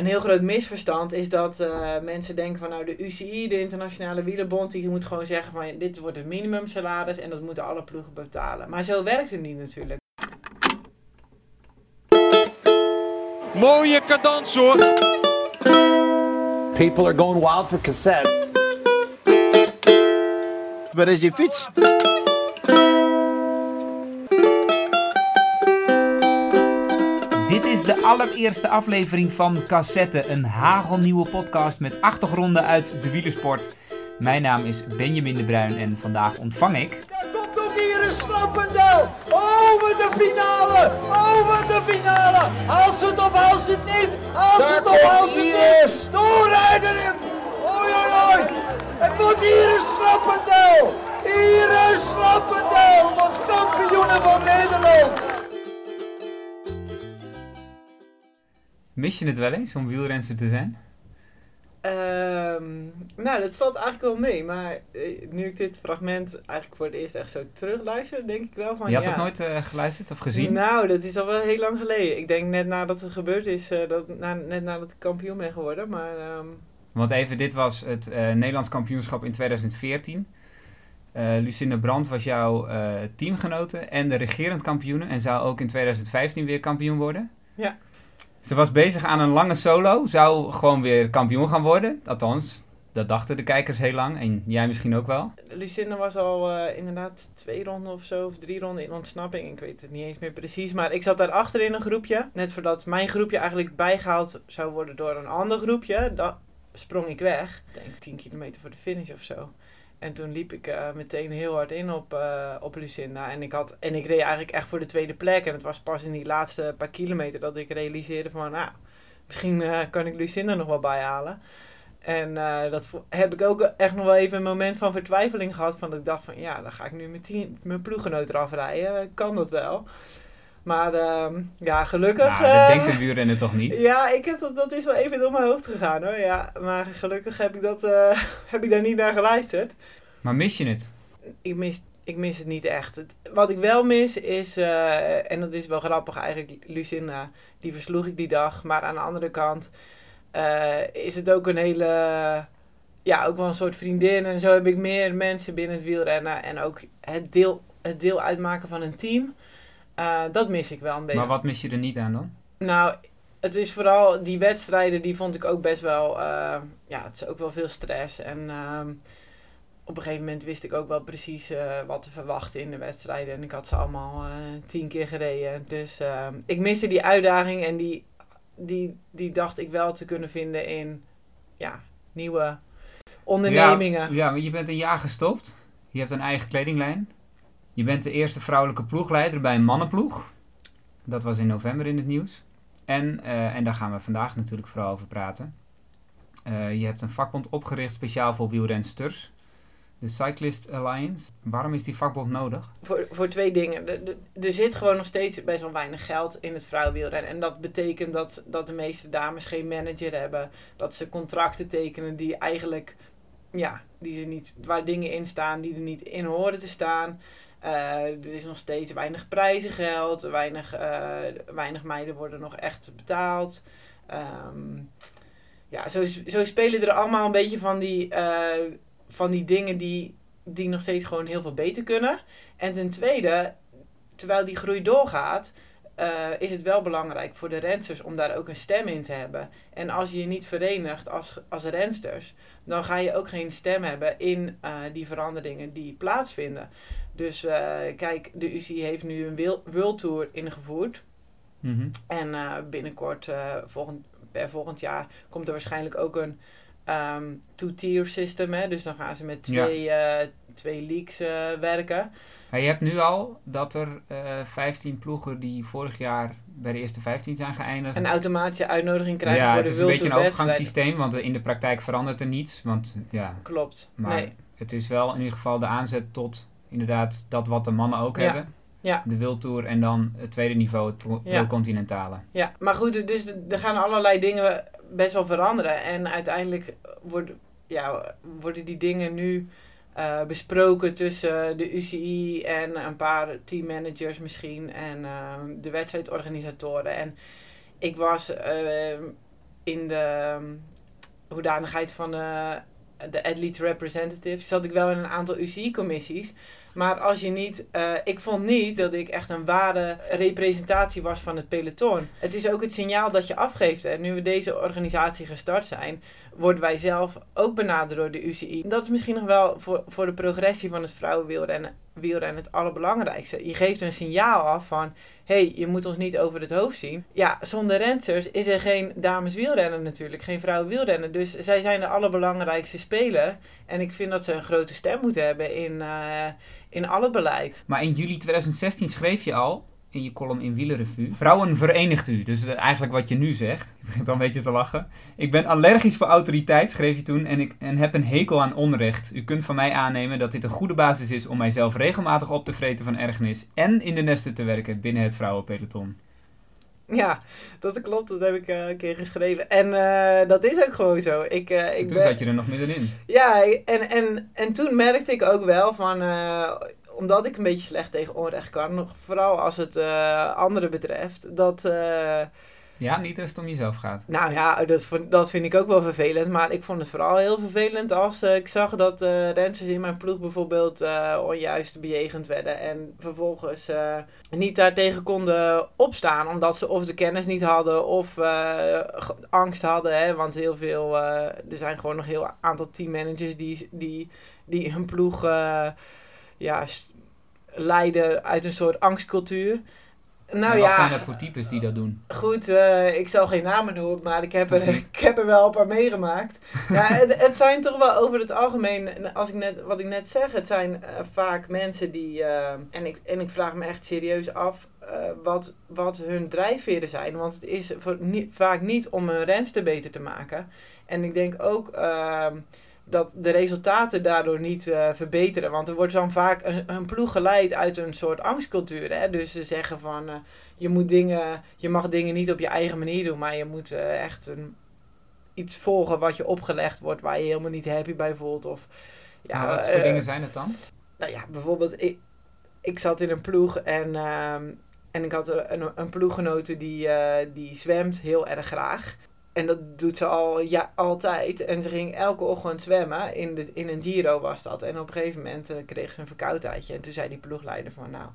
een heel groot misverstand is dat eh, mensen denken van nou de UCI, de Internationale Wielerbond, die moet gewoon zeggen van dit wordt het minimumsalaris en dat moeten alle ploegen betalen. Maar zo werkt het niet natuurlijk. Mooie cadans hoor. People are going wild for cassette. Waar is je fiets? Is de allereerste aflevering van Cassette, een hagelnieuwe podcast met achtergronden uit de wielersport. Mijn naam is Benjamin de Bruin en vandaag ontvang ik... Daar komt ook hier een Slappendel. Wat de finale. Wat de finale. Haalt ze het of haalt ze het niet? Haalt ze het of haalt ze het niet? Doorrijden in. Oei, oei, oei. Het wordt hier een Slappendel. Hier een Slappendel. Wordt kampioenen van Nederland. Mis je het wel eens om wielrenster te zijn? Ehm, nou, dat valt eigenlijk wel mee. Maar eh, nu ik dit fragment eigenlijk voor het eerst echt zo terugluister, denk ik wel van Je had ja. het nooit eh, geluisterd of gezien? Nou, dat is al wel heel lang geleden. Ik denk net nadat het gebeurd is, eh, dat, na, net nadat ik kampioen ben geworden. Maar ehm, Want even, dit was het Nederlands kampioenschap in 2014. Eh Lucinda Brandt was jouw teamgenote en de regerend kampioene. En zou ook in 2015 weer kampioen worden. Ja. Ze was bezig aan een lange solo. Zou gewoon weer kampioen gaan worden. Althans, dat dachten de kijkers heel lang. En jij misschien ook wel. Lucinda was al eh, inderdaad twee ronden of zo, of drie ronden in ontsnapping. Ik weet het niet eens meer precies. Maar ik zat daar achter in een groepje. Net voordat mijn groepje eigenlijk bijgehaald zou worden door een ander groepje. Dat sprong ik weg. Ik denk 10 kilometer voor de finish of zo. En toen liep ik eh, meteen heel hard in op, eh, op Lucinda. En ik, had, en ik reed eigenlijk echt voor de tweede plek. En het was pas in die laatste paar kilometer dat ik realiseerde van... Nou, misschien eh, kan ik Lucinda nog wel bijhalen. En dat heb ik ook echt nog wel even een moment van vertwijfeling gehad. Van dat ik dacht van ja, dan ga ik nu mijn, mijn ploeggenoot eraf rijden. Kan dat wel? Maar ehm, ja, gelukkig... Nou, dat eh, denkt een wielrenner toch niet? ja, ik heb dat, dat is wel even door mijn hoofd gegaan hoor. Ja, maar gelukkig heb ik, dat, eh, heb ik daar niet naar geluisterd. Maar mis je het? Ik mis, ik mis het niet echt. Het- wat ik wel mis is, eh, en dat is wel grappig eigenlijk, Lucinda, die versloeg ik die dag. Maar aan de andere kant is het ook een hele, ja, ook wel een soort vriendin. En zo heb ik meer mensen binnen het wielrennen. En ook het deel, het deel uitmaken van een team. Eh, dat mis ik wel een beetje. Maar wat mis je er niet aan dan? Nou, het is vooral die wedstrijden, die vond ik ook best wel. eh, ja, het is ook wel veel stress. En ehm, op een gegeven moment wist ik ook wel precies eh, wat te verwachten in de wedstrijden. En ik had ze allemaal tien keer gereden. Dus ehm, ik miste die uitdaging en die, die, die dacht ik wel te kunnen vinden in ja, nieuwe ondernemingen. Ja, ja, maar je bent een jaar gestopt. Je hebt een eigen kledinglijn. Je bent de eerste vrouwelijke ploegleider bij een mannenploeg. Dat was in november in het nieuws. En, eh, en daar gaan we vandaag natuurlijk vooral over praten. Eh, je hebt een vakbond opgericht speciaal voor wielrensters. De Cyclist Alliance. Waarom is die vakbond nodig? Voor, voor twee dingen. Er zit gewoon nog steeds best wel weinig geld in het vrouwenwielrennen. En dat betekent dat, dat de meeste dames geen manager hebben. Dat ze contracten tekenen die eigenlijk, ja, die ze niet, waar dingen in staan die er niet in horen te staan. Eh, er is nog steeds weinig prijzengeld. Weinig, eh, weinig meiden worden nog echt betaald. Ehm, ja, zo, zo spelen er allemaal een beetje van die, eh, van die dingen die, die nog steeds gewoon heel veel beter kunnen. En ten tweede, terwijl die groei doorgaat, is het wel belangrijk voor de rensters om daar ook een stem in te hebben. En als je je niet verenigt als, als rensters, dan ga je ook geen stem hebben in die veranderingen die plaatsvinden. Dus eh, kijk, de UCI heeft nu een World Tour ingevoerd. Mhm. En eh, binnenkort, eh, volgend, per volgend jaar, komt er waarschijnlijk ook een ehm, two-tier system. Hè? Dus dan gaan ze met Ja. twee, eh, twee leagues werken. Ja, je hebt nu al dat er eh 15 ploegen die vorig jaar bij de eerste 15 zijn geëindigd. Een automatische uitnodiging krijgen ja, voor het de is een World beetje een Tour wedstrijd. overgangssysteem, want in de praktijk verandert er niets. Want ja, Klopt. Maar Nee. het is wel in ieder geval de aanzet tot inderdaad dat wat de mannen ook Ja. hebben. Ja. De wildtour en dan het tweede niveau, het pro- Ja. pro-continentale. Ja, maar goed, dus er gaan allerlei dingen best wel veranderen. En uiteindelijk worden, ja, worden die dingen nu eh, besproken tussen de UCI en een paar teammanagers misschien en ehm, de wedstrijdorganisatoren. En ik was, ehm, in de um, hoedanigheid van uh, de athlete representative zat ik wel in een aantal UCI-commissies. Maar als je niet, uh, ik vond niet dat ik echt een ware representatie was van het peloton. Het is ook het signaal dat je afgeeft. En nu we deze organisatie gestart zijn, worden wij zelf ook benaderd door de UCI. Dat is misschien nog wel voor, voor de progressie van het vrouwenwielrennen wielrennen het allerbelangrijkste. Je geeft een signaal af van, hey, je moet ons niet over het hoofd zien. Ja, zonder rensers is er geen dames wielrennen natuurlijk, geen vrouwen wielrennen. Dus zij zijn de allerbelangrijkste speler. En ik vind dat ze een grote stem moeten hebben in, uh, in alle beleid. Maar in juli 2016 schreef je al, in je column in Wielerrevue. Vrouwen verenigt u. Dus eigenlijk wat je nu zegt. Je begint al een beetje te lachen. Ik ben allergisch voor autoriteit, schreef je toen, en, ik, en heb een hekel aan onrecht. U kunt van mij aannemen dat dit een goede basis is om mijzelf regelmatig op te vreten van ergernis en in de nesten te werken binnen het vrouwenpeloton. Ja, dat klopt. Dat heb ik uh, een keer geschreven. En uh, dat is ook gewoon zo. Ik, uh, ik toen ben... zat je er nog middenin. Ja, en, en, en toen merkte ik ook wel van omdat ik een beetje slecht tegen onrecht kan, nog vooral als het uh, anderen betreft, dat. Uh, ja, niet als het om jezelf gaat. Nou ja, dat, dat vind ik ook wel vervelend. Maar ik vond het vooral heel vervelend als uh, ik zag dat uh, rensers in mijn ploeg bijvoorbeeld onjuist bejegend werden. En vervolgens niet daartegen konden opstaan. Omdat ze of de kennis niet hadden of angst hadden. Hè, want heel veel, er zijn gewoon nog heel aantal teammanagers die, die, die hun ploeg ja, leiden uit een soort angstcultuur. Nou ja, wat zijn dat voor types die dat doen? Goed, uh, ik zal geen namen noemen, maar ik heb er, ik heb er wel een paar meegemaakt. ja, het, het, zijn toch wel over het algemeen, als ik net, wat ik net zeg, het zijn uh, vaak mensen die, uh, en, ik, en ik vraag me echt serieus af wat, wat hun drijfveren zijn. Want het is voor, niet, vaak niet om hun renster beter te maken. En ik denk ook ehm, dat de resultaten daardoor niet uh, verbeteren. Want er wordt dan vaak een, een, ploeg geleid uit een soort angstcultuur. Hè? Dus ze zeggen van uh, je, moet dingen, je mag dingen niet op je eigen manier doen, maar je moet uh, echt een, iets volgen wat je opgelegd wordt waar je helemaal niet happy bij voelt. Of, ja, wat voor dingen zijn het dan? Nou ja, bijvoorbeeld, ik, ik zat in een ploeg en, ehm, en ik had een, een ploeggenote die, die zwemt heel erg graag. En dat doet ze al ja, altijd. En ze ging elke ochtend zwemmen. In, de, in een Giro was dat. En op een gegeven moment uh, kreeg ze een verkoudheidje. En toen zei die ploegleider van nou...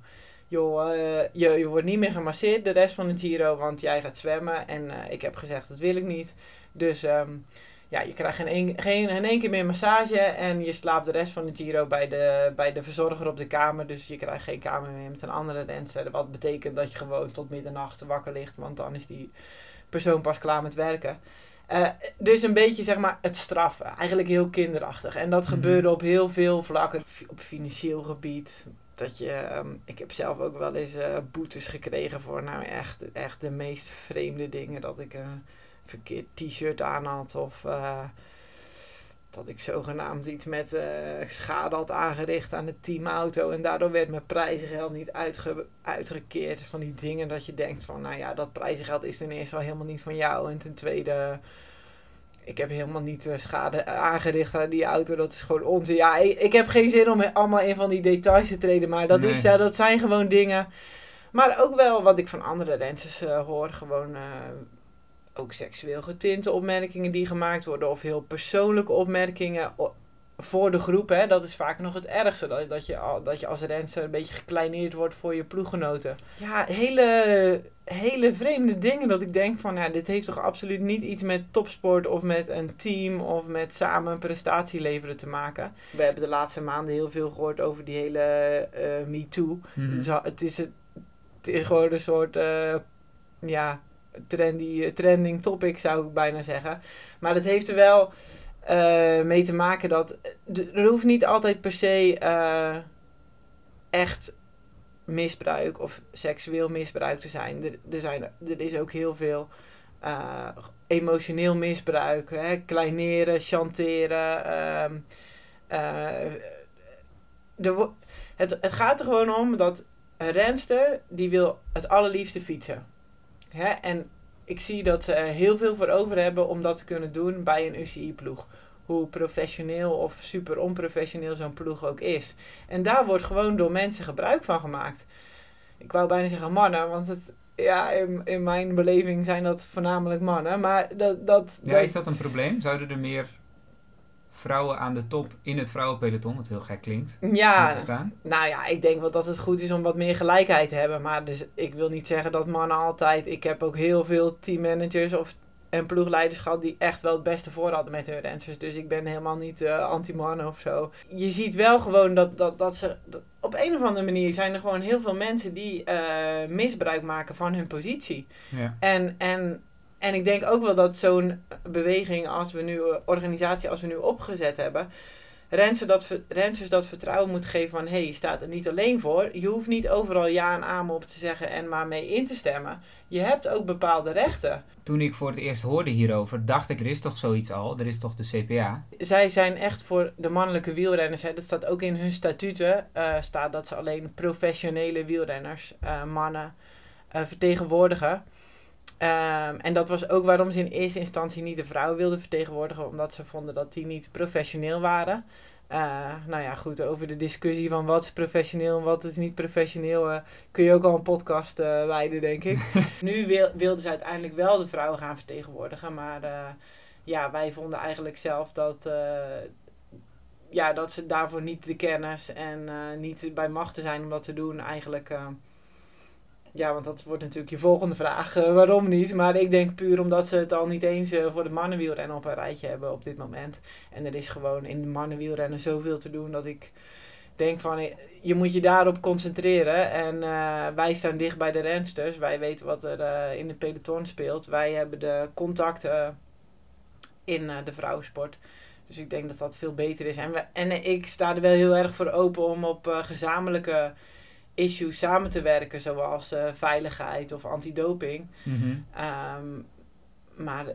Joh, uh, je, je wordt niet meer gemasseerd de rest van de Giro. Want jij gaat zwemmen. En uh, ik heb gezegd dat wil ik niet. Dus um, ja, je krijgt geen, een, geen één keer meer massage. En je slaapt de rest van de Giro bij de, bij de verzorger op de kamer. Dus je krijgt geen kamer meer met een andere renster. Wat betekent dat je gewoon tot middernacht wakker ligt. Want dan is die persoon pas klaar met werken. Uh, dus een beetje zeg maar het straffen. Eigenlijk heel kinderachtig. En dat mm gebeurde op heel veel vlakken. Op financieel gebied. Dat je, um, ik heb zelf ook wel eens uh, boetes gekregen voor nou echt, echt de meest vreemde dingen. Dat ik een verkeerd t-shirt aan had of uh, dat ik zogenaamd iets met uh, schade had aangericht aan de teamauto. En daardoor werd mijn prijzengeld niet uitge uitgekeerd. Van die dingen dat je denkt van, nou ja, dat prijzengeld is ten eerste al helemaal niet van jou. En ten tweede, ik heb helemaal niet uh, schade aangericht aan die auto. Dat is gewoon onzin. Ja, ik, ik, heb geen zin om allemaal in van die details te treden. Maar dat, nee. is, uh, dat zijn gewoon dingen... Maar ook wel wat ik van andere rensers hoor. Gewoon ook seksueel getinte opmerkingen die gemaakt worden of heel persoonlijke opmerkingen voor de groep. Hè, dat is vaak nog het ergste. Dat, dat, je, dat je als renster een beetje gekleineerd wordt voor je ploeggenoten. Ja, hele, hele vreemde dingen dat ik denk van, ja, dit heeft toch absoluut niet iets met topsport of met een team of met samen een prestatie leveren te maken. We hebben de laatste maanden heel veel gehoord over die hele uh, MeToo. Mm -hmm. het, is, het, is, het is gewoon een soort, uh, ja trendy, trending topic, zou ik bijna zeggen. Maar dat heeft er wel uh, mee te maken dat. Er hoeft niet altijd per se uh, echt misbruik of seksueel misbruik te zijn. Er, er, zijn, er is ook heel veel emotioneel misbruik. Hè? Kleineren, chanteren. de, het, het gaat er gewoon om dat een renster die wil het allerliefste fietsen. Hè? En ik zie dat ze er heel veel voor over hebben om dat te kunnen doen bij een UCI-ploeg. Hoe professioneel of super onprofessioneel zo'n ploeg ook is. En daar wordt gewoon door mensen gebruik van gemaakt. Ik wou bijna zeggen mannen, want het, ja, in, in mijn beleving zijn dat voornamelijk mannen. Maar dat... dat, Ja, is dat een probleem? Zouden er meer vrouwen aan de top in het vrouwenpeloton, wat heel gek klinkt, ja, moeten staan? Nou ja, ik denk wel dat het goed is om wat meer gelijkheid te hebben. Maar dus, ik wil niet zeggen dat mannen altijd... Ik heb ook heel veel teammanagers of, en ploegleiders gehad... die echt wel het beste voor hadden met hun rensers. Dus ik ben helemaal niet eh, anti-mannen of zo. Je ziet wel gewoon dat, dat, dat ze... dat- op een of andere manier zijn er gewoon heel veel mensen... die eh, misbruik maken van hun positie. Ja. En, en, en ik denk ook wel dat zo'n beweging als we nu, organisatie als we nu opgezet hebben, Rensen dat, Rensers dat vertrouwen moet geven van, hé, hey, je staat er niet alleen voor. Je hoeft niet overal ja en amen op te zeggen en maar mee in te stemmen. Je hebt ook bepaalde rechten. Toen ik voor het eerst hoorde hierover, dacht ik, er is toch zoiets al, er is toch de CPA? Zij zijn echt voor de mannelijke wielrenners, hè, dat staat ook in hun statuten, eh, staat dat ze alleen professionele wielrenners, eh, mannen, eh, vertegenwoordigen. Ehm, en dat was ook waarom ze in eerste instantie niet de vrouwen wilden vertegenwoordigen, omdat ze vonden dat die niet professioneel waren. Eh, nou ja, goed, over de discussie van wat is professioneel en wat is niet professioneel, eh, kun je ook al een podcast eh wijden, denk ik. nu wil, wilden ze uiteindelijk wel de vrouwen gaan vertegenwoordigen, maar ja, wij vonden eigenlijk zelf dat, ja, dat ze daarvoor niet de kennis en niet bij machten zijn om dat te doen. Eigenlijk, ja, want dat wordt natuurlijk je volgende vraag. eh, waarom niet? Maar ik denk puur omdat ze het al niet eens eh, voor de mannenwielrennen op een rijtje hebben op dit moment. En er is gewoon in de mannenwielrennen zoveel te doen dat ik denk van eh, je moet je daarop concentreren. En wij staan dicht bij de rensters. Wij weten wat er in de peloton speelt. Wij hebben de contacten in de vrouwensport. Dus ik denk dat dat veel beter is. En, we, en ik sta er wel heel erg voor open om op gezamenlijke issues samen te werken. Zoals eh, veiligheid of antidoping. Mhm. Ehm, maar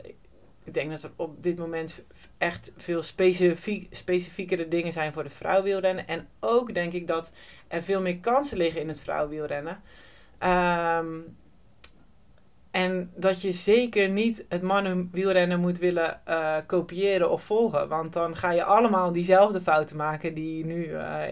ik denk dat er op dit moment echt veel specifiek, specifiekere dingen zijn voor de vrouwenwielrennen. En ook denk ik dat er veel meer kansen liggen in het vrouwenwielrennen. Ehm, en dat je zeker niet het mannenwielrennen moet willen eh, kopiëren of volgen. Want dan ga je allemaal diezelfde fouten maken die nu... eh,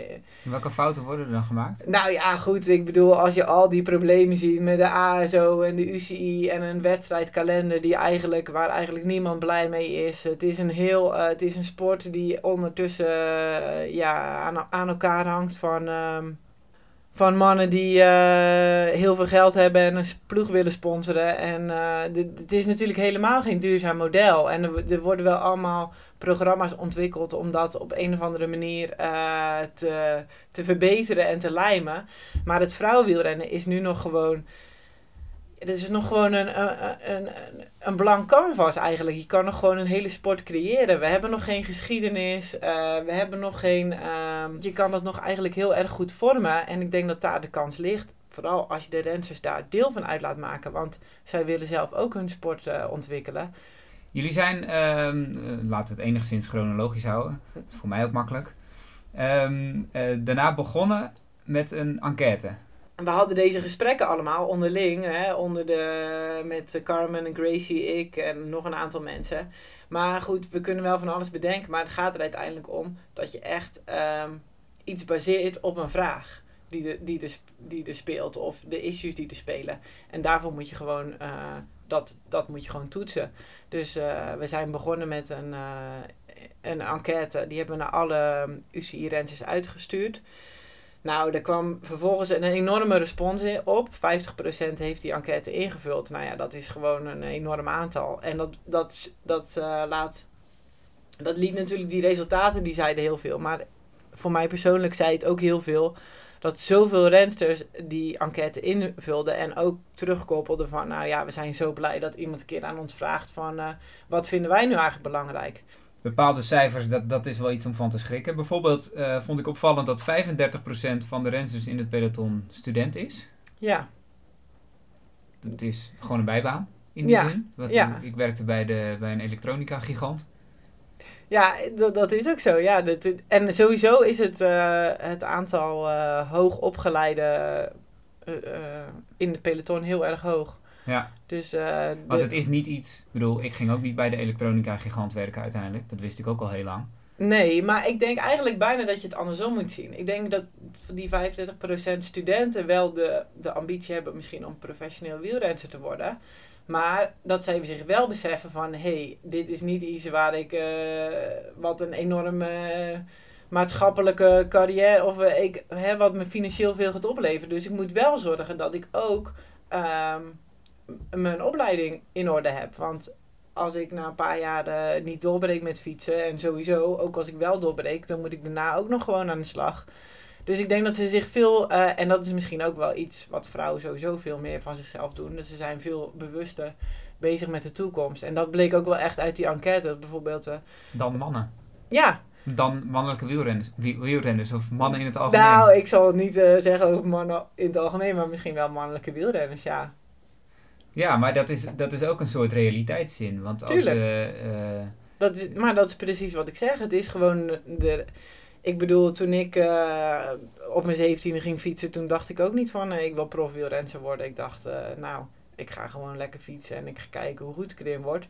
Welke fouten worden er dan gemaakt? nou ja, goed. Ik bedoel, als je al die problemen ziet met de ASO en de UCI en een wedstrijdkalender die eigenlijk, waar eigenlijk niemand blij mee is. Het is een heel, eh, het is een sport die ondertussen ja, aan, aan elkaar hangt van, ehm, van mannen die eh, heel veel geld hebben en een ploeg willen sponsoren. En eh, het is natuurlijk helemaal geen duurzaam model. En er, er worden wel allemaal programma's ontwikkeld om dat op een of andere manier eh, te, te verbeteren en te lijmen. Maar het vrouwenwielrennen is nu nog gewoon. Het is nog gewoon een, een, een, een blank canvas eigenlijk. Je kan nog gewoon een hele sport creëren. We hebben nog geen geschiedenis. eh, we hebben nog geen. ehm, je kan dat nog eigenlijk heel erg goed vormen. En ik denk dat daar de kans ligt. Vooral als je de rensers daar deel van uit laat maken. Want zij willen zelf ook hun sport eh, ontwikkelen. Jullie zijn, ehm, eh, laten we het enigszins chronologisch houden, dat is voor mij ook makkelijk. Ehm, eh, daarna begonnen met een enquête. We hadden deze gesprekken allemaal onderling, hè, onder de, met Carmen en Gracie, ik en nog een aantal mensen. Maar goed, we kunnen wel van alles bedenken, maar het gaat er uiteindelijk om dat je echt ehm, iets baseert op een vraag die er, die, er, sp- die er speelt of de issues die er spelen. En daarvoor moet je gewoon, eh, dat, dat moet je gewoon toetsen. Dus eh, we zijn begonnen met een, eh, een enquête, die hebben we naar alle UCI-rensers uitgestuurd. Nou, er kwam vervolgens een enorme respons op. 50% heeft die enquête ingevuld. Nou ja, dat is gewoon een enorm aantal. En dat, dat, dat eh, laat. Dat liet natuurlijk die resultaten, die zeiden heel veel. Maar voor mij persoonlijk zei het ook heel veel. Dat zoveel rensters die enquête invulden en ook terugkoppelden van... Nou ja, we zijn zo blij dat iemand een keer aan ons vraagt van... eh, wat vinden wij nu eigenlijk belangrijk? Bepaalde cijfers, dat, dat is wel iets om van te schrikken. Bijvoorbeeld eh, vond ik opvallend dat 35% van de renners in het peloton student is. Ja, Dat is gewoon een bijbaan, in die Ja, zin. Want ja. Ik werkte bij, de, bij een elektronica gigant. Ja, dat, dat is ook zo. Ja, dat, en sowieso is het, eh, het aantal eh hoogopgeleide in de peloton heel erg hoog. Ja, Dus, eh, want het is niet iets... Ik bedoel, ik ging ook niet bij de elektronica gigant werken uiteindelijk. Dat wist ik ook al heel lang. Nee, maar ik denk eigenlijk bijna dat je het andersom moet zien. Ik denk dat die 25% studenten wel de, de ambitie hebben misschien om professioneel wielrenser te worden. Maar dat zij zich wel beseffen van, hé, hey, dit is niet iets waar ik, eh, wat een enorme eh, maatschappelijke carrière, of ik, hè, wat me financieel veel gaat opleveren. Dus ik moet wel zorgen dat ik ook ehm, mijn opleiding in orde heb. Want als ik na een paar jaar niet doorbreek met fietsen, en sowieso, ook als ik wel doorbreek, dan moet ik daarna ook nog gewoon aan de slag. Dus ik denk dat ze zich veel, eh, en dat is misschien ook wel iets wat vrouwen sowieso veel meer van zichzelf doen. Dus ze zijn veel bewuster bezig met de toekomst. En dat bleek ook wel echt uit die enquête. Bijvoorbeeld. eh, Dan mannen. ja, Dan mannelijke wielrenners, wie- wielrenners of mannen in het algemeen. nou, ik zal het niet eh, zeggen over mannen in het algemeen, maar misschien wel mannelijke wielrenners, ja. Ja, maar dat is, dat is ook een soort realiteitszin. Want als Tuurlijk. eh, eh, Dat is, maar dat is precies wat ik zeg. Het is gewoon de. Ik bedoel, toen ik eh, op mijn 17e ging fietsen, toen dacht ik ook niet van ik wil profwielrenser worden. Ik dacht, nou, ik ga gewoon lekker fietsen en ik ga kijken hoe goed ik erin word.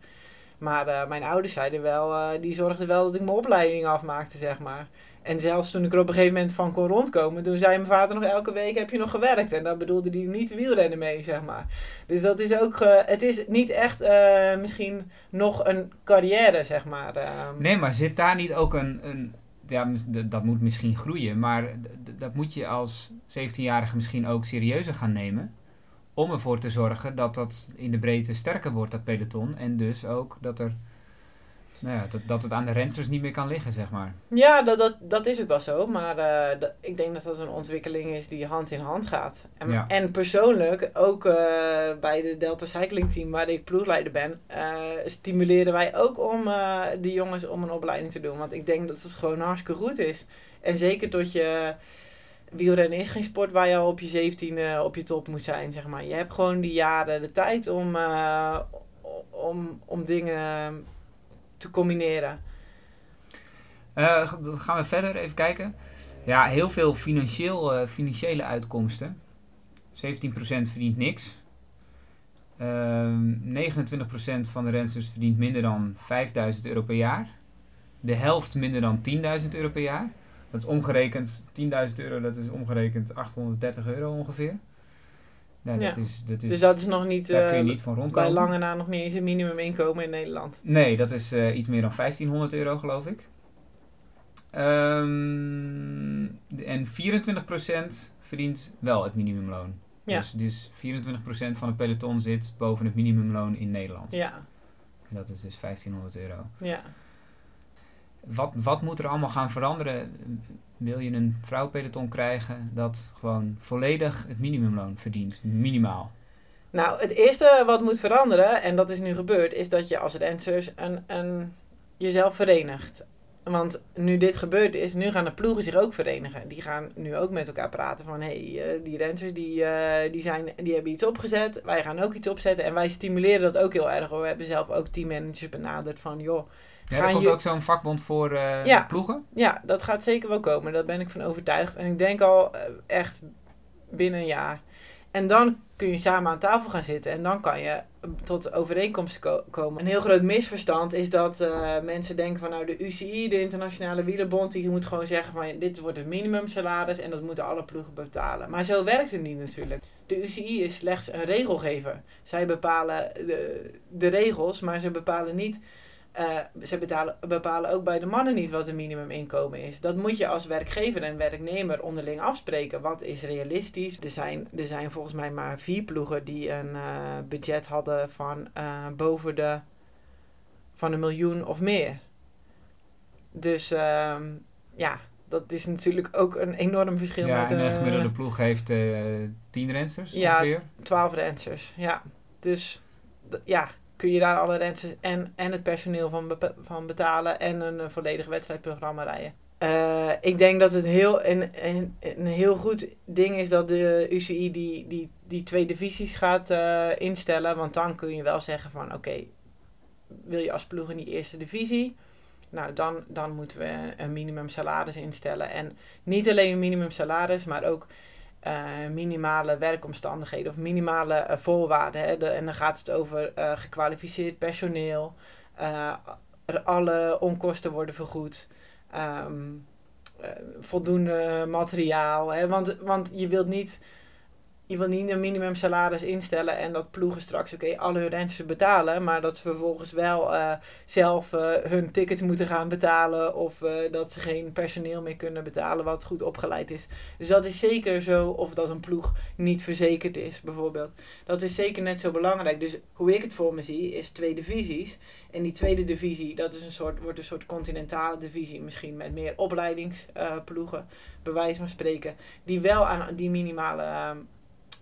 Maar mijn ouders zeiden wel, die zorgden wel dat ik mijn opleiding afmaakte, zeg maar. En zelfs toen ik er op een gegeven moment van kon rondkomen, toen zei mijn vader nog elke week heb je nog gewerkt. En daar bedoelde hij niet wielrennen mee, zeg maar. Dus dat is ook, eh, het is niet echt eh, misschien nog een carrière, zeg maar. ehm. Nee, maar zit daar niet ook een. een ja, dat moet misschien groeien, maar dat moet je als 17-jarige misschien ook serieuzer gaan nemen. Om ervoor te zorgen dat dat in de breedte sterker wordt, dat peloton. En dus ook dat, er, nou ja, dat, dat het aan de rensters niet meer kan liggen, zeg maar. Ja, dat, dat, dat is ook wel zo. Maar eh, dat- ik denk dat dat een ontwikkeling is die hand in hand gaat. En, Ja. en persoonlijk, ook eh, bij de Delta Cycling Team waar ik ploegleider ben, eh, stimuleren wij ook om die jongens om een opleiding te doen. Want ik denk dat het gewoon hartstikke goed is. En zeker tot je... Wielrennen is geen sport waar je al op je 17 op je top moet zijn, zeg maar. Je hebt gewoon die jaren de tijd om, om, om dingen te combineren. G- dan gaan we verder even kijken. Ja, heel veel financieel, eh, financiële uitkomsten. 17% verdient niks. Ehm 29% van de rensters verdient minder dan 5000 euro per jaar. De helft minder dan 10.000 euro per jaar. Dat is omgerekend, 10.000 euro, dat is omgerekend 830 euro ongeveer. Dat Ja. is, dat is, Dus dat is nog niet, daar kun je eh, niet van bij rondkomen. lange na nog niet eens een minimuminkomen in Nederland. Nee, dat is eh, iets meer dan 1500 euro, geloof ik. Ehm, en 24% verdient wel het minimumloon. Ja. Dus, dus 24% van het peloton zit boven het minimumloon in Nederland. Ja, En dat is dus 1500 euro. ja. Wat, wat moet er allemaal gaan veranderen? Wil je een vrouwenpeloton krijgen dat gewoon volledig het minimumloon verdient? Minimaal. Nou, het eerste wat moet veranderen, en dat is nu gebeurd, is dat je als rensers een, jezelf verenigt. Want nu dit gebeurd is, nu gaan de ploegen zich ook verenigen. Die gaan nu ook met elkaar praten van, hé, hey, eh, die rensers die, eh, die, zijn, die hebben iets opgezet. Wij gaan ook iets opzetten. En wij stimuleren dat ook heel erg. Hoor. We hebben zelf ook teammanagers benaderd van, joh, Ja, er komt ook zo'n vakbond voor eh, Ja. ploegen? Ja, dat gaat zeker wel komen. Daar ben ik van overtuigd. En ik denk al echt binnen een jaar. En dan kun je samen aan tafel gaan zitten. En dan kan je tot overeenkomsten ko- komen. Een heel groot misverstand is dat eh, mensen denken van... nou, de UCI, de Internationale Wielerbond... die moet gewoon zeggen van... dit wordt het minimumsalaris... en dat moeten alle ploegen betalen. Maar zo werkt het niet natuurlijk. De UCI is slechts een regelgever. Zij bepalen de, de regels... maar ze bepalen niet... eh, ze betalen, bepalen ook bij de mannen niet wat een minimuminkomen is. Dat moet je als werkgever en werknemer onderling afspreken. Wat is realistisch? Er zijn, er zijn volgens mij maar vier ploegen die een eh, budget hadden van eh, boven de van een miljoen of meer. Dus ehm, ja, dat is natuurlijk ook een enorm verschil Ja, met en een gemiddelde ploeg heeft 10 rensters Ja, ongeveer. 12 rensers. Ja, dus ja, kun je daar alle rensers en, en het personeel van, van betalen en een, eh, volledig wedstrijdprogramma rijden. Eh, ik denk dat het heel, een, een, een heel goed ding is dat de UCI die, die, die twee divisies gaat eh, instellen. Want dan kun je wel zeggen van oké, wil je als ploeg in die eerste divisie? Nou, dan, dan moeten we een minimum salaris instellen. En niet alleen een minimum salaris, maar ook eh, minimale werkomstandigheden of minimale eh, voorwaarden. Hè. En dan gaat het over eh, gekwalificeerd personeel. alle onkosten worden vergoed. ehm, eh, voldoende materiaal. Hè? Want, want je wilt niet je wil niet een minimumsalaris instellen en dat ploegen straks oké alle hun rentes betalen, maar dat ze vervolgens wel eh, zelf eh, hun tickets moeten gaan betalen of eh, dat ze geen personeel meer kunnen betalen wat goed opgeleid is. Dus dat is zeker zo of dat een ploeg niet verzekerd is bijvoorbeeld. Dat is zeker net zo belangrijk. Dus hoe ik het voor me zie is twee divisies en die tweede divisie dat is een soort, wordt een soort continentale divisie misschien met meer opleidingsploegen, bij wijze spreken, die wel aan die minimale ehm,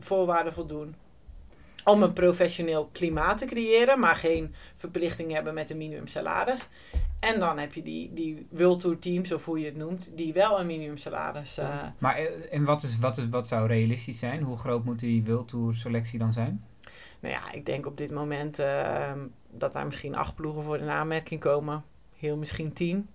voorwaarden voldoen. Om een professioneel klimaat te creëren, maar geen verplichting hebben met een minimumsalaris. En dan heb je die, die World Tour teams, of hoe je het noemt, die wel een minimumsalaris. Uh, maar eh, en wat, is, wat, is, wat zou realistisch zijn? Hoe groot moet die World Tour selectie dan zijn? Nou ja, ik denk op dit moment uh, dat daar misschien acht ploegen voor de aanmerking komen. Heel misschien tien.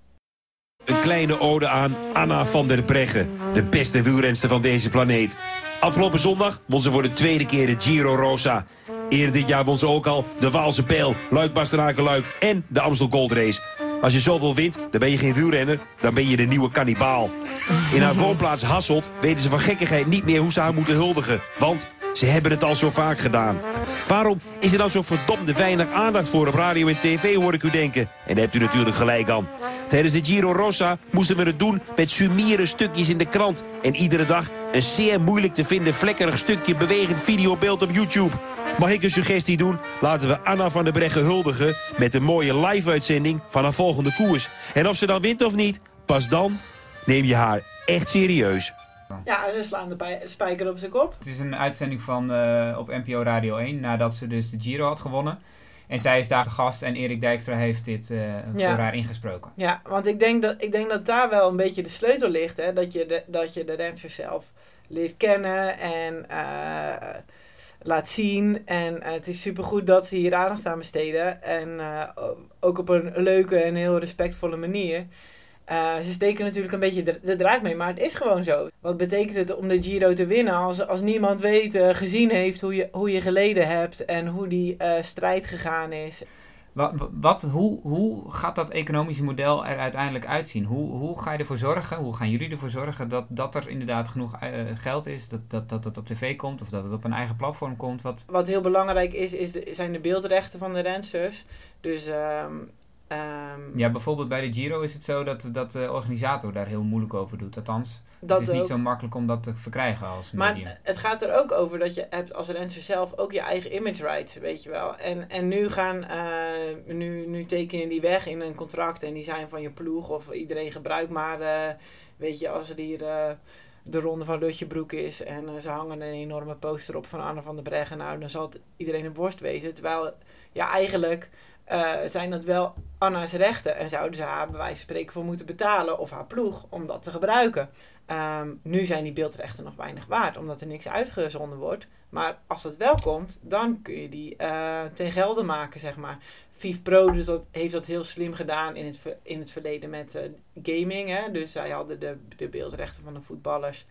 Een kleine ode aan Anna van der Breggen, de beste wielrenster van deze planeet. Afgelopen zondag won ze voor de tweede keer de Giro Rosa. Eerder dit jaar won ze ook al de Waalse Pijl, Luik en de Amstel Gold Race. Als je zoveel wint, dan ben je geen wielrenner, dan ben je de nieuwe kannibaal. In haar woonplaats Hasselt weten ze van gekkigheid niet meer hoe ze haar moeten huldigen. Want ze hebben het al zo vaak gedaan. Waarom is er dan zo verdomde weinig aandacht voor op radio en tv, hoor ik u denken. En daar hebt u natuurlijk gelijk aan. Tijdens de Giro Rossa moesten we het doen met sumiere stukjes in de krant. En iedere dag een zeer moeilijk te vinden vlekkerig stukje bewegend videobeeld op YouTube. Mag ik een suggestie doen? Laten we Anna van der Breggen huldigen met een mooie live-uitzending van haar volgende koers. En of ze dan wint of niet, pas dan neem je haar echt serieus. Ja, ze slaan de spijker op zijn kop. Het is een uitzending van uh, op NPO Radio 1 nadat ze dus de Giro had gewonnen. En zij is daar de gast en Erik Dijkstra heeft dit uh, voor haar ingesproken. Ja, want ik denk, dat, ik denk dat daar wel een beetje de sleutel ligt. Hè? Dat, je de, dat je de zelf leert kennen en uh, laat zien. En uh, het is supergoed dat ze hier aandacht aan besteden. En ook op een leuke en heel respectvolle manier. Uh, ze steken natuurlijk een beetje de, de, draak mee, maar het is gewoon zo. Wat betekent het om de Giro te winnen als, als niemand weet, uh, gezien heeft hoe je, hoe je geleden hebt en hoe die uh, strijd gegaan is? Wat, wat, hoe, hoe gaat dat economische model er uiteindelijk uitzien? Hoe, hoe ga je ervoor zorgen, hoe gaan jullie ervoor zorgen dat, dat er inderdaad genoeg geld is, dat, dat, dat het op tv komt of dat het op een eigen platform komt? Wat, wat heel belangrijk is, is de, zijn de beeldrechten van de rensters. Dus um, Um, ja, bijvoorbeeld bij de Giro is het zo dat, dat de organisator daar heel moeilijk over doet. Althans, dat het is niet zo makkelijk om dat te verkrijgen als medium. Maar het gaat er ook over dat je hebt als renser zelf ook je eigen image rights, weet je wel. En, en nu gaan, uh, nu, nu tekenen die weg in een contract en die zijn van je ploeg of iedereen gebruikt maar, uh, weet je, als er hier... Uh, de ronde van Lutjebroek is en ze hangen een enorme poster op van Anne van der Breggen. Nou, dan zal het iedereen een worst wezen. Terwijl, ja, eigenlijk uh, zijn dat wel Anna's rechten en zouden ze haar bij wijze van spreken voor moeten betalen of haar ploeg om dat te gebruiken. Um, nu zijn die beeldrechten nog weinig waard, omdat er niks uitgezonden wordt. Maar als het wel komt, dan kun je die uh, ten gelde maken, zeg maar. Viv Pro dus dat, heeft dat heel slim gedaan in het, in het verleden met uh, gaming. Hè? Dus zij hadden de, de beeldrechten van de voetballers.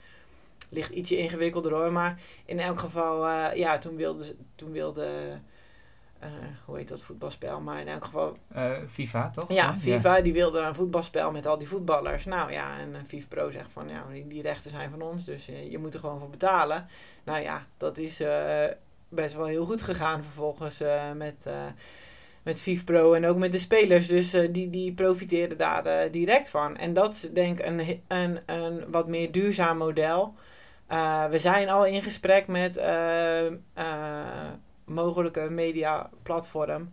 Ligt ietsje ingewikkelder hoor, maar in elk geval, ja, toen wilde, toen wilde hoe heet dat voetbalspel? Maar in elk geval. Uh, FIFA, toch? Ja, FIFA, ja. die wilde een voetbalspel met al die voetballers. Nou ja, en uh, FIFA Pro zegt van ja, die, die, rechten zijn van ons, dus je moet er gewoon voor betalen. Nou ja, dat is best wel heel goed gegaan vervolgens met, met FIFA Pro en ook met de spelers. Dus die, die profiteerden daar direct van. En dat is denk ik een, een, een wat meer duurzaam model. we zijn al in gesprek met mogelijke mediaplatform.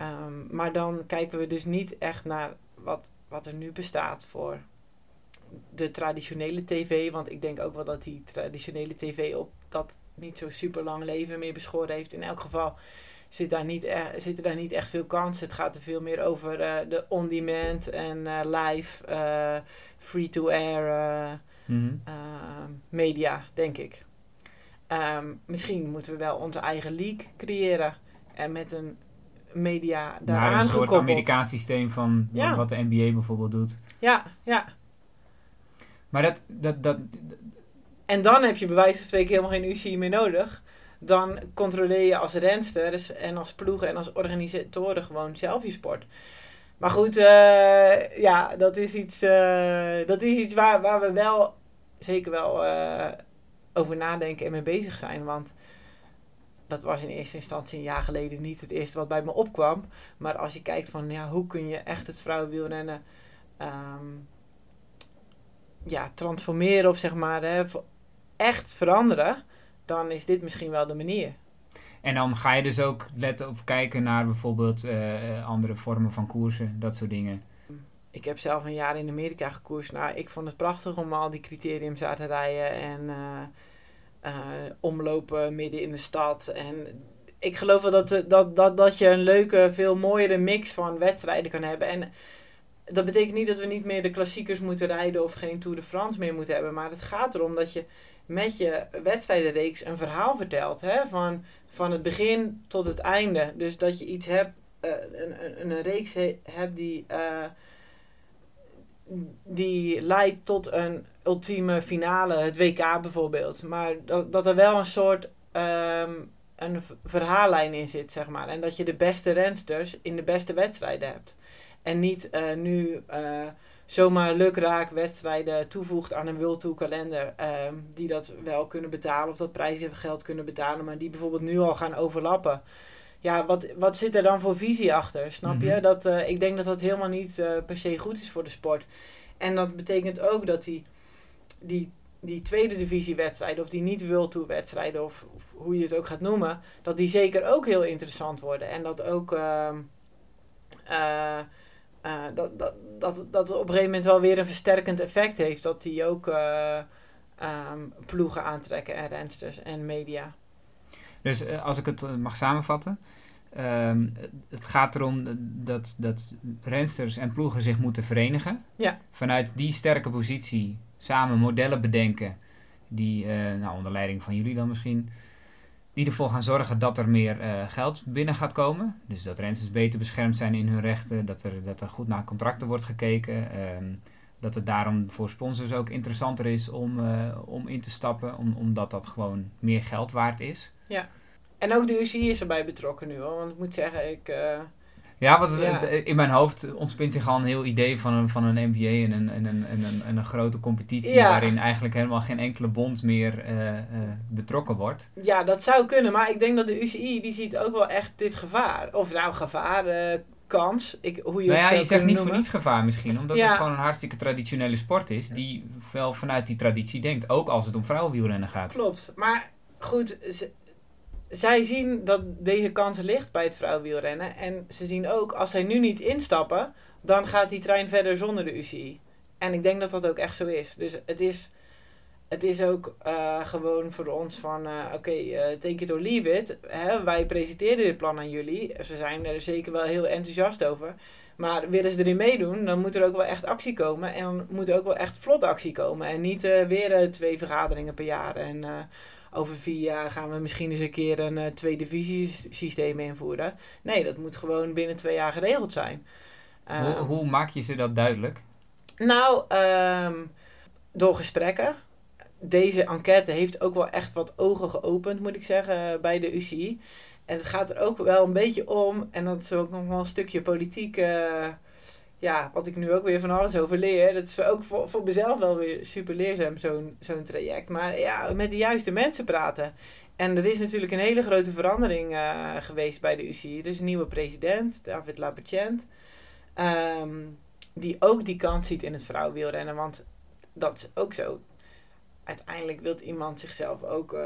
Um, maar dan kijken we dus niet echt naar wat, wat er nu bestaat voor de traditionele tv. Want ik denk ook wel dat die traditionele tv op dat niet zo super lang leven meer beschoren heeft. In elk geval zit daar niet e zitten daar niet echt veel kansen. Het gaat er veel meer over uh, de on-demand en uh, live, uh, free-to-air mm -hmm. media, denk ik. Um, misschien moeten we wel onze eigen league creëren. En met een media daaraan nou, een soort. Amerikaans systeem van ja. wat de NBA bijvoorbeeld doet. Ja, ja. Maar dat, dat, dat... En dan heb je bij wijze van spreken helemaal geen UCI meer nodig. Dan controleer je als rensters en als ploegen en als organisatoren gewoon zelf je sport. Maar goed, eh, ja, dat is iets, eh, dat is iets waar, waar we wel zeker wel eh, over nadenken en mee bezig zijn. Want dat was in eerste instantie een jaar geleden niet het eerste wat bij me opkwam. Maar als je kijkt van ja, hoe kun je echt het vrouwenwielrennen ehm ja, transformeren of zeg maar hè, echt veranderen, dan is dit misschien wel de manier. En dan ga je dus ook letten of kijken naar bijvoorbeeld eh, eh, andere vormen van koersen, dat soort dingen. Ik heb zelf een jaar in Amerika gekoerst. Nou, ik vond het prachtig om al die criteriums te rijden en eh, eh, omlopen midden in de stad. En ik geloof wel dat, eh, dat, dat, dat je een leuke, veel mooiere mix van wedstrijden kan hebben. En dat betekent niet dat we niet meer de klassiekers moeten rijden of geen Tour de France meer moeten hebben. Maar het gaat erom dat je met je wedstrijdenreeks een verhaal vertelt. Hè? Van, van het begin tot het einde. Dus dat je iets hebt, een, een, een reeks he- hebt die, die leidt tot een ultieme finale, het WK bijvoorbeeld. Maar dat, dat er wel een soort ehm, een verhaallijn in zit, zeg maar. En dat je de beste rensters in de beste wedstrijden hebt. En niet eh, nu eh, zomaar lukraak wedstrijden toevoegt aan een World Tour kalender. ehm, die dat wel kunnen betalen of dat prijzengeld kunnen betalen. Maar die bijvoorbeeld nu al gaan overlappen. Ja, wat, wat zit er dan voor visie achter? Snap je? Mhm. Dat, eh, ik denk dat dat helemaal niet eh, per se goed is voor de sport. En dat betekent ook dat die, die, die tweede divisie wedstrijden, of die niet World Tour wedstrijden, of, of hoe je het ook gaat noemen, dat die zeker ook heel interessant worden. En dat ook ehm, eh, dat, dat, dat, dat op een gegeven moment wel weer een versterkend effect heeft. Dat die ook eh, ehm, ploegen aantrekken en rensters en media. Dus eh, als ik het eh, mag samenvatten. ehm, het gaat erom dat, dat rensters en ploegen zich moeten verenigen. Ja. Vanuit die sterke positie samen modellen bedenken. Die, eh, nou, onder leiding van jullie dan misschien. Die ervoor gaan zorgen dat er meer geld binnen gaat komen. Dus dat rensters beter beschermd zijn in hun rechten. Dat er, dat er goed naar contracten wordt gekeken. ehm, dat het daarom voor sponsors ook interessanter is om, eh, om in te stappen. Om, omdat dat gewoon meer geld waard is. En ook de UCI is erbij betrokken nu hoor. Want ik moet zeggen, ik. eh, Ja, want Ja. het- in mijn hoofd ontspint zich al een heel idee van een, van een NBA en een, en een, en een, en een grote competitie Ja. waarin eigenlijk helemaal geen enkele bond meer eh, eh, betrokken wordt. ja, dat zou kunnen. Maar ik denk dat de UCI die ziet ook wel echt dit gevaar. Of nou, gevaar, eh, kans. Ik, hoe je nou ja, je zegt niet voor niets gevaar misschien, omdat Ja. het gewoon een hartstikke traditionele sport is die wel vanuit die traditie denkt, ook als het om vrouwenwielrennen gaat. Klopt. Maar goed, zij zien dat deze kans ligt bij het vrouwenwielrennen. En ze zien ook, als zij nu niet instappen, dan gaat die trein verder zonder de UCI. En ik denk dat dat ook echt zo is. Dus het is, het is ook eh, gewoon voor ons van, eh, oké, eh, take it or leave it. Hè, wij presenteren dit plan aan jullie. Ze zijn er zeker wel heel enthousiast over. Maar willen ze erin meedoen, dan moet er ook wel echt actie komen. En dan moet er ook wel echt vlot actie komen. En niet weer twee vergaderingen per jaar. En over vier jaar gaan we misschien eens een keer een twee divisiesysteem invoeren. Nee, dat moet gewoon binnen twee jaar geregeld zijn. Hoe, Eh, hoe maak je ze dat duidelijk? nou, ehm, door gesprekken. Deze enquête heeft ook wel echt wat ogen geopend, moet ik zeggen, bij de UCI. En het gaat er ook wel een beetje om, en dat is ook nog wel een stukje politiek, eh, ja, wat ik nu ook weer van alles over leer. Dat is ook voor, voor mezelf wel weer super leerzaam, zo'n zo'n traject. Maar ja, met de juiste mensen praten. En er is natuurlijk een hele grote verandering eh, geweest bij de UCI. Er is een nieuwe president, David Lapachent. Ehm die ook die kans ziet in het vrouwenwielrennen. Want dat is ook zo. Uiteindelijk wil iemand zichzelf ook eh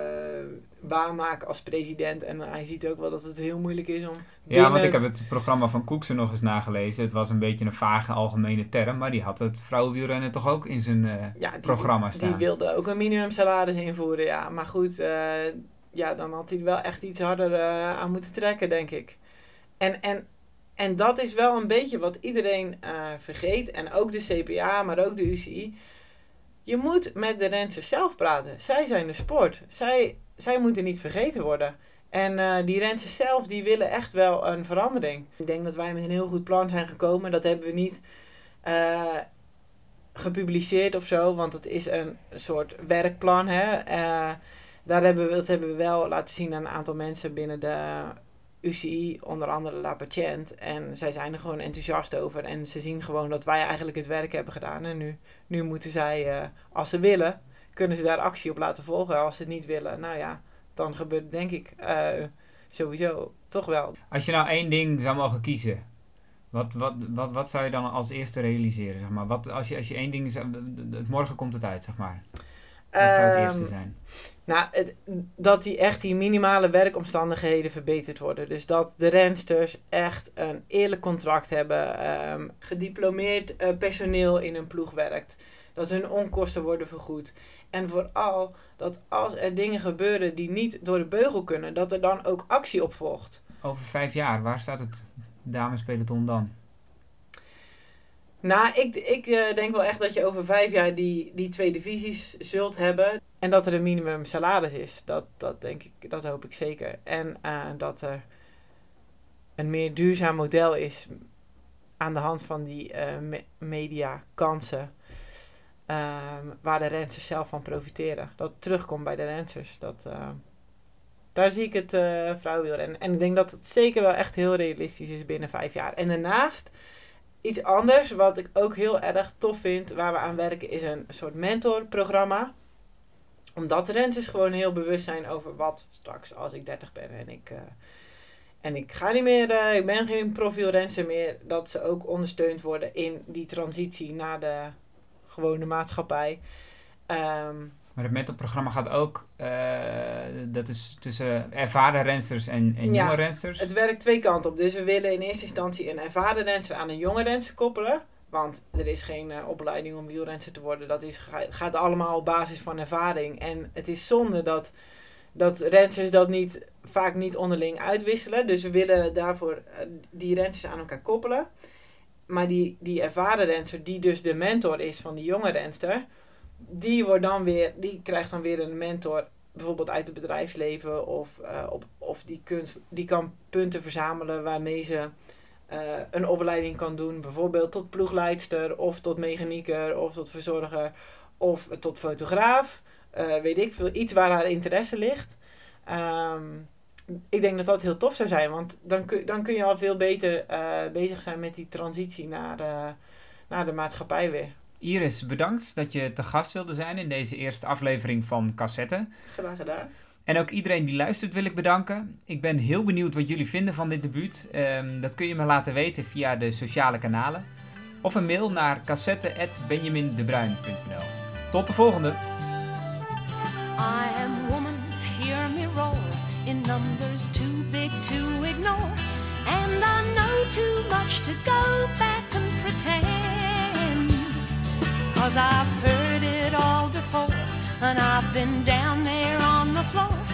waarmaken als president. En hij ziet ook wel dat het heel moeilijk is om. Ja, want ik heb het programma van Koeksen nog eens nagelezen. Het was een beetje een vage algemene term, maar die had het vrouwenwielrennen toch ook in zijn ja, die, programma staan. Die wilde ook een minimumsalaris invoeren, ja. Maar goed, eh, ja, dan had hij wel echt iets harder aan moeten trekken, denk ik. En, en, en dat is wel een beetje wat iedereen vergeet. En ook de CPA, maar ook de UCI. Je moet met de rensters zelf praten. Zij zijn de sport. Zij, zij moeten niet vergeten worden. En eh, die rensters zelf, die willen echt wel een verandering. Ik denk dat wij met een heel goed plan zijn gekomen. Dat hebben we niet... eh, gepubliceerd of zo, want het is een soort werkplan. Hè? Eh, daar hebben we, dat hebben we wel laten zien aan een aantal mensen binnen de UCI, onder andere La Patiënt. En zij zijn er gewoon enthousiast over. En ze zien gewoon dat wij eigenlijk het werk hebben gedaan. En nu, nu moeten zij, uh, als ze willen, kunnen ze daar actie op laten volgen. Als ze het niet willen, nou ja, dan gebeurt denk ik uh, sowieso toch wel. Als je nou één ding zou mogen kiezen, wat, wat, wat, wat zou je dan als eerste realiseren? Zeg maar? wat, als, je, als je één ding zou, morgen komt het uit, zeg maar. Wat zou het eerste zijn? Nou, dat die echt die minimale werkomstandigheden verbeterd worden. Dus dat de rensters echt een eerlijk contract hebben. Um, gediplomeerd uh, personeel in een ploeg werkt. Dat hun onkosten worden vergoed. En vooral dat als er dingen gebeuren die niet door de beugel kunnen, dat er dan ook actie op volgt. Over vijf jaar, waar staat het damespeloton dan? Nou, ik, ik uh, denk wel echt dat je over vijf jaar die, die twee divisies zult hebben. En dat er een minimum salaris is. Dat, dat denk ik, dat hoop ik zeker. En uh, dat er een meer duurzaam model is aan de hand van die uh, me media kansen. Um, waar de rensers zelf van profiteren. Dat terugkomt bij de rensers. Dat, daar zie ik het uh, vrouwenwielrennen. En ik denk dat het zeker wel echt heel realistisch is binnen vijf jaar. En daarnaast Iets anders, wat ik ook heel erg tof vind, waar we aan werken, is een soort mentorprogramma. Omdat de renners gewoon heel bewust zijn over wat straks als ik 30 ben en ik, uh, en ik ga niet meer, uh, ik ben geen profielrenser meer, dat ze ook ondersteund worden in die transitie naar de gewone maatschappij. Um, maar het mentorprogramma gaat ook, uh, dat is tussen ervaren rensters en, en ja, jonge rensters. Het werkt twee kanten op. Dus we willen in eerste instantie een ervaren renster aan een jonge renster koppelen. Want er is geen uh, opleiding om wielrenster te worden. Dat is, gaat allemaal op basis van ervaring. En het is zonde dat, dat rensters dat niet, vaak niet onderling uitwisselen. Dus we willen daarvoor uh, die rensters aan elkaar koppelen. Maar die, die ervaren renster, die dus de mentor is van die jonge renster die, wordt dan weer, die krijgt dan weer een mentor, bijvoorbeeld uit het bedrijfsleven, of, uh, op, of die, kunt, die kan punten verzamelen waarmee ze uh, een opleiding kan doen, bijvoorbeeld tot ploegleidster, of tot mechanieker, of tot verzorger, of tot fotograaf. Uh, weet ik veel, iets waar haar interesse ligt. Um, ik denk dat dat heel tof zou zijn, want dan kun, dan kun je al veel beter bezig zijn met die transitie naar, naar de maatschappij weer. Iris, bedankt dat je te gast wilde zijn in deze eerste aflevering van Cassette. Graag gedaan. En ook iedereen die luistert wil ik bedanken. Ik ben heel benieuwd wat jullie vinden van dit debuut. Um, dat kun je me laten weten via de sociale kanalen. Of een mail naar cassette.benjamindebruin.nl Tot de volgende! I am woman, hear me roll in numbers too big to ignore. And I know too much to go back Cause I've heard it all before, and I've been down there on the floor.